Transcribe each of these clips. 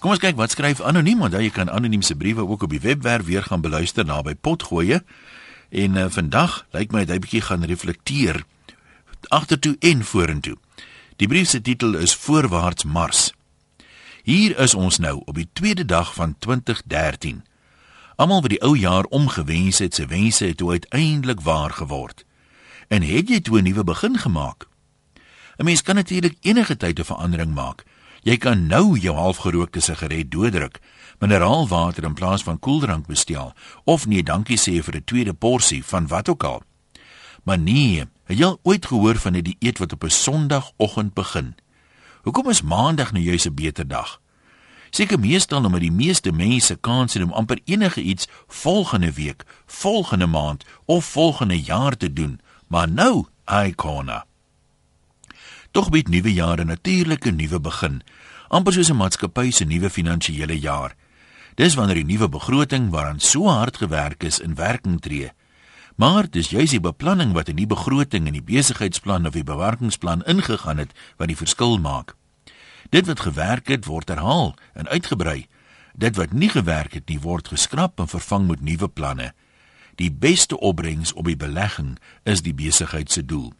Kom ons kyk wat skryf anoniem want jy kan anoniem se briewe ook op die webwerf weer gaan beluister na by Potgoeie. En uh, vandag lyk my hy 'n bietjie gaan reflekteer agtertoe en vorentoe. Die brief se titel is Voorwaarts Mars. Hier is ons nou op die tweede dag van 2013. Almal wat die ou jaar omgewens het, se wense het uiteindelik waar geword. En het jy toe 'n nuwe begin gemaak? 'n Mens kan natuurlik enige tyd 'n verandering maak. Jy kan nou jou halfgerookte sigaret dooddruk, mineraalwater in plaas van koeldrank bestel of nee dankie sê vir 'n tweede porsie van wat ook al. Maar nee, het jy ooit gehoor van 'n dieet wat op 'n Sondagoggend begin? Hoekom is Maandag nou juis 'n beter dag? Seker meestal omdat die meeste mense kans het om amper enige iets volgende week, volgende maand of volgende jaar te doen, maar nou, Icona. Tog bied nuwe jare natuurlik 'n nuwe begin, amper soos 'n maatskappy se nuwe finansiële jaar. Dis wanneer die nuwe begroting waaraan so hard gewerk is in werking tree. Maar dis juis die beplanning wat in die begroting en die besigheidsplan of die bewarkingsplan ingegaan het wat die verskil maak. Dit wat gewerk het, word herhaal en uitgebrei. Dit wat nie gewerk het nie, word geskraap en vervang met nuwe planne. Die beste opbrengs op die belegging is die besigheid se doel.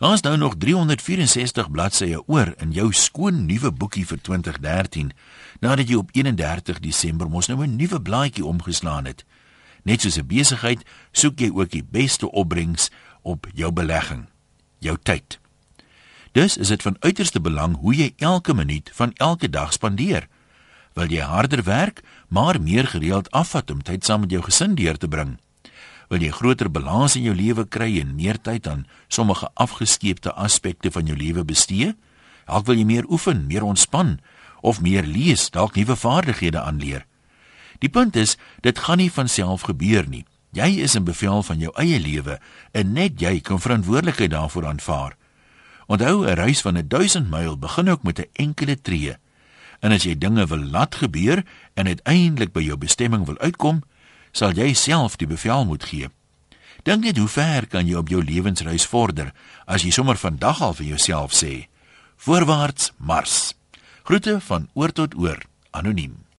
Is nou nog 364 bladsye oor in jou skoon nuwe boekie vir 2013, nadat jy op 31 Desember mos nou 'n nuwe blaadjie omgeslaan het. Net soos 'n besigheid, soek jy ook die beste opbrengs op jou belegging, jou tyd. Dus is dit van uiterste belang hoe jy elke minuut van elke dag spandeer. Wil jy harder werk, maar meer gereeld afvat om tyd saam met jou gesin deur te bring? Wil jy groter balans in jou lewe kry en meer tyd aan sommige afgeskeepte aspekte van jou lewe bestee? Dalk wil jy meer oefen, meer ontspan of meer lees, dalk nuwe vaardighede aanleer. Die punt is, dit gaan nie van self gebeur nie. Jy is in bevel van jou eie lewe en net jy kan verantwoordelikheid daarvoor aanvaar. Onthou, 'n reis van 1000 myl begin ook met 'n enkele tree. En as jy dinge wil laat gebeur en uiteindelik by jou bestemming wil uitkom, sal jy self die bevel moet gee. Dink net hoe ver kan jy op jou lewensreis vorder as jy sommer vandag al vir jouself sê: Voorwaarts, Mars. Groete van oor tot oor, anoniem.